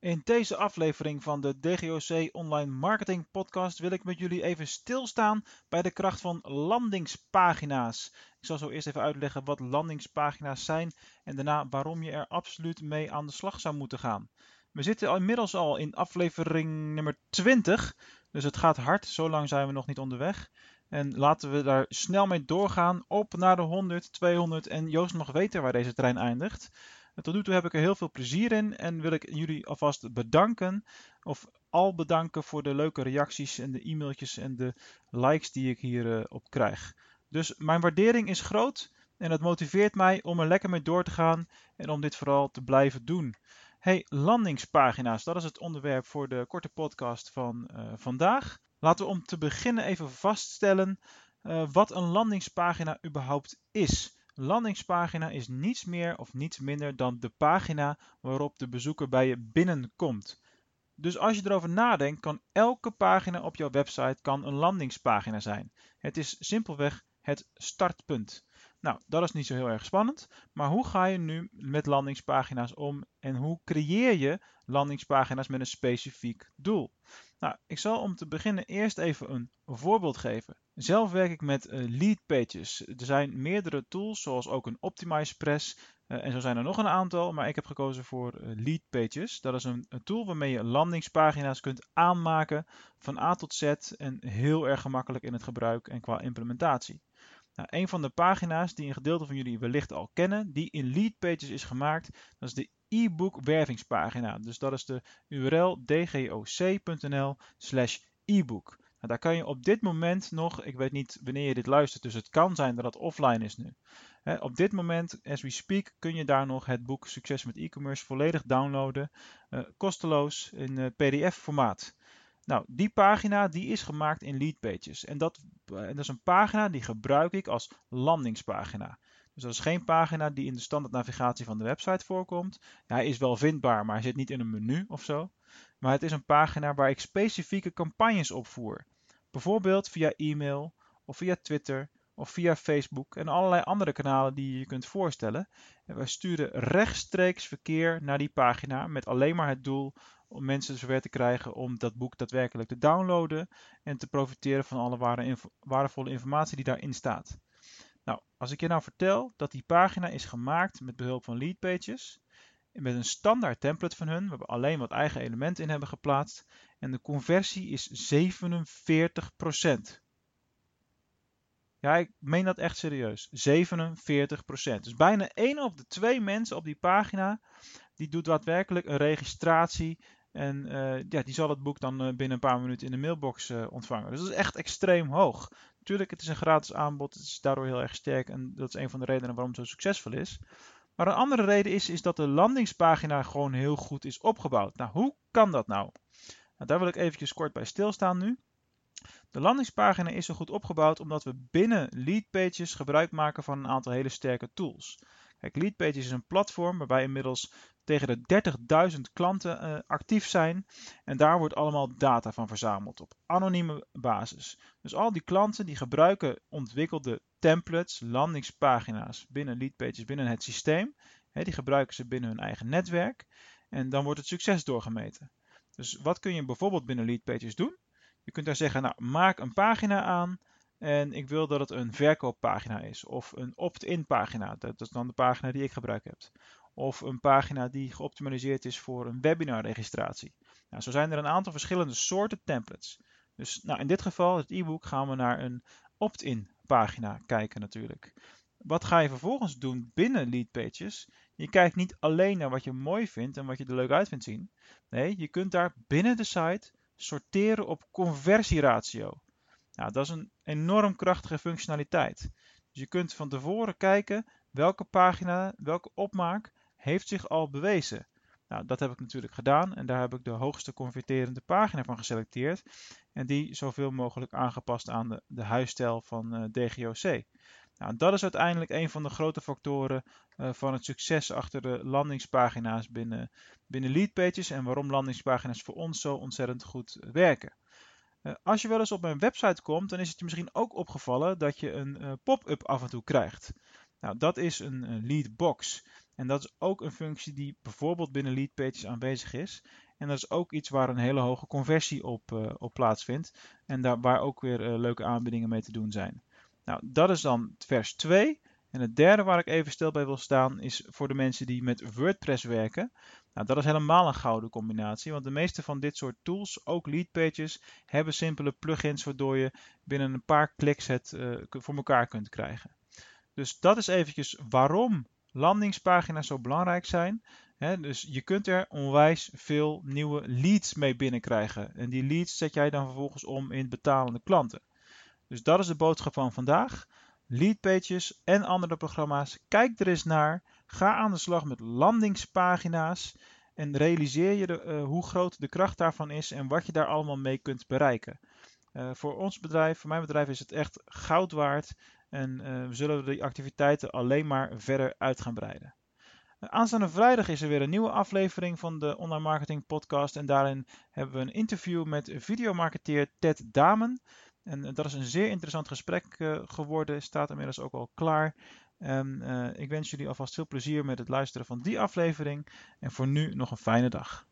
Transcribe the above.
In deze aflevering van de DGOC Online Marketing Podcast wil ik met jullie even stilstaan bij de kracht van landingspagina's. Ik zal zo eerst even uitleggen wat landingspagina's zijn en daarna waarom je er absoluut mee aan de slag zou moeten gaan. We zitten inmiddels al in aflevering nummer 20, dus het gaat hard, zo lang zijn we nog niet onderweg. En laten we daar snel mee doorgaan, op naar de 100, 200 en Joost mag weten waar deze trein eindigt. Tot nu toe heb ik er heel veel plezier in en wil ik jullie alvast bedanken. Of al bedanken voor de leuke reacties en de e-mailtjes en de likes die ik hierop uh, op krijg. Dus mijn waardering is groot en het motiveert mij om er lekker mee door te gaan en om dit vooral te blijven doen. Hey, landingspagina's, dat is het onderwerp voor de korte podcast van uh, vandaag. Laten we om te beginnen even vaststellen uh, wat een landingspagina überhaupt is landingspagina is niets meer of niets minder dan de pagina waarop de bezoeker bij je binnenkomt. Dus als je erover nadenkt, kan elke pagina op jouw website kan een landingspagina zijn. Het is simpelweg het startpunt. Nou, dat is niet zo heel erg spannend, maar hoe ga je nu met landingspagina's om en hoe creëer je landingspagina's met een specifiek doel? Nou, ik zal om te beginnen eerst even een voorbeeld geven. Zelf werk ik met uh, lead pages. Er zijn meerdere tools, zoals ook een Optimize Press. Uh, en zo zijn er nog een aantal, maar ik heb gekozen voor uh, lead pages. Dat is een, tool waarmee je landingspagina's kunt aanmaken van A tot Z en heel erg gemakkelijk in het gebruik en qua implementatie. Nou, een van de pagina's die een gedeelte van jullie wellicht al kennen, die in lead pages is gemaakt, dat is de e-book wervingspagina. Dus dat is de URL dgoc.nl slash e-book. Nou, daar kan je op dit moment nog, ik weet niet wanneer je dit luistert, dus het kan zijn dat het offline is nu. Op dit moment, as we speak, kun je daar nog het boek Succes met e-commerce volledig downloaden, uh, kosteloos in uh, PDF-formaat. Nou, die pagina die is gemaakt in Leadpages. En dat, uh, dat is een pagina die gebruik ik als landingspagina. Dus dat is geen pagina die in de standaard navigatie van de website voorkomt. Hij is wel vindbaar, maar hij zit niet in een menu of zo. Maar het is een pagina waar ik specifieke campagnes opvoer. Bijvoorbeeld via e-mail of via Twitter of via Facebook en allerlei andere kanalen die je je kunt voorstellen. En wij sturen rechtstreeks verkeer naar die pagina met alleen maar het doel om mensen zover te krijgen om dat boek daadwerkelijk te downloaden en te profiteren van alle waardevolle informatie die daarin staat. Nou, als ik je nou vertel dat die pagina is gemaakt met behulp van leadpages, met een standaard template van hun, waar we alleen wat eigen elementen in hebben geplaatst, en de conversie is 47%. Ja, ik meen dat echt serieus. 47%. Dus bijna 1 op de 2 mensen op die pagina, die doet daadwerkelijk een registratie en uh, ja, die zal het boek dan uh, binnen een paar minuten in de mailbox uh, ontvangen. Dus dat is echt extreem hoog. Natuurlijk, het is een gratis aanbod. Het is daardoor heel erg sterk. En dat is een van de redenen waarom het zo succesvol is. Maar een andere reden is, is dat de landingspagina gewoon heel goed is opgebouwd. Nou, hoe kan dat nou? nou daar wil ik eventjes kort bij stilstaan nu. De landingspagina is zo goed opgebouwd omdat we binnen Leadpages gebruik maken van een aantal hele sterke tools. Leadpages is een platform waarbij inmiddels tegen de 30.000 klanten uh, actief zijn. En daar wordt allemaal data van verzameld op anonieme basis. Dus al die klanten die gebruiken ontwikkelde templates, landingspagina's binnen Leadpages, binnen het systeem. Die gebruiken ze binnen hun eigen netwerk. En dan wordt het succes doorgemeten. Dus wat kun je bijvoorbeeld binnen Leadpages doen? Je kunt daar zeggen, nou, maak een pagina aan en ik wil dat het een verkooppagina is of een opt-in pagina. Dat is dan de pagina die ik gebruik heb of een pagina die geoptimaliseerd is voor een webinarregistratie. Nou, zo zijn er een aantal verschillende soorten templates. Dus nou, in dit geval, het e-book, gaan we naar een opt-in pagina kijken natuurlijk. Wat ga je vervolgens doen binnen Leadpages? Je kijkt niet alleen naar wat je mooi vindt en wat je er leuk uit vindt zien. Nee, je kunt daar binnen de site sorteren op conversieratio. Nou, dat is een enorm krachtige functionaliteit. Dus je kunt van tevoren kijken welke pagina, welke opmaak heeft zich al bewezen. Nou, dat heb ik natuurlijk gedaan en daar heb ik de hoogste converterende pagina van geselecteerd en die zoveel mogelijk aangepast aan de, de huisstijl van eh, DGOC. Nou, dat is uiteindelijk een van de grote factoren uh, van het succes achter de landingspagina's binnen, binnen Leadpages en waarom landingspagina's voor ons zo ontzettend goed werken. Uh, als je wel eens op mijn website komt, dan is het je misschien ook opgevallen dat je een pop-up af en toe krijgt. Nou, dat is een, een lead box. En dat is ook een functie die bijvoorbeeld binnen Leadpages aanwezig is. En dat is ook iets waar een hele hoge conversie op, uh, op plaatsvindt. En daar, waar ook weer leuke aanbiedingen mee te doen zijn. Nou, dat is dan vers 2. En het derde waar ik even stil bij wil staan is voor de mensen die met WordPress werken. Nou, dat is helemaal een gouden combinatie, want de meeste van dit soort tools, ook leadpages, hebben simpele plugins waardoor je binnen een paar kliks het uh, voor elkaar kunt krijgen. Dus dat is eventjes waarom landingspagina's zo belangrijk zijn. dus je kunt er onwijs veel nieuwe leads mee binnenkrijgen. En die leads zet jij dan vervolgens om in betalende klanten. Dus dat is de boodschap van vandaag. Leadpages en andere programma's. Kijk er eens naar. Ga aan de slag met landingspagina's. En realiseer je de, uh, hoe groot de kracht daarvan is en wat je daar allemaal mee kunt bereiken. Uh, voor ons bedrijf, voor mijn bedrijf, is het echt goud waard. En uh, we zullen die activiteiten alleen maar verder uit gaan breiden. Aanstaande vrijdag is er weer een nieuwe aflevering van de Online Marketing Podcast. En daarin hebben we een interview met videomarketeer Ted Damen. En dat is een zeer interessant gesprek uh, geworden, staat inmiddels ook al klaar. En uh, ik wens jullie alvast veel plezier met het luisteren van die aflevering. En voor nu nog een fijne dag.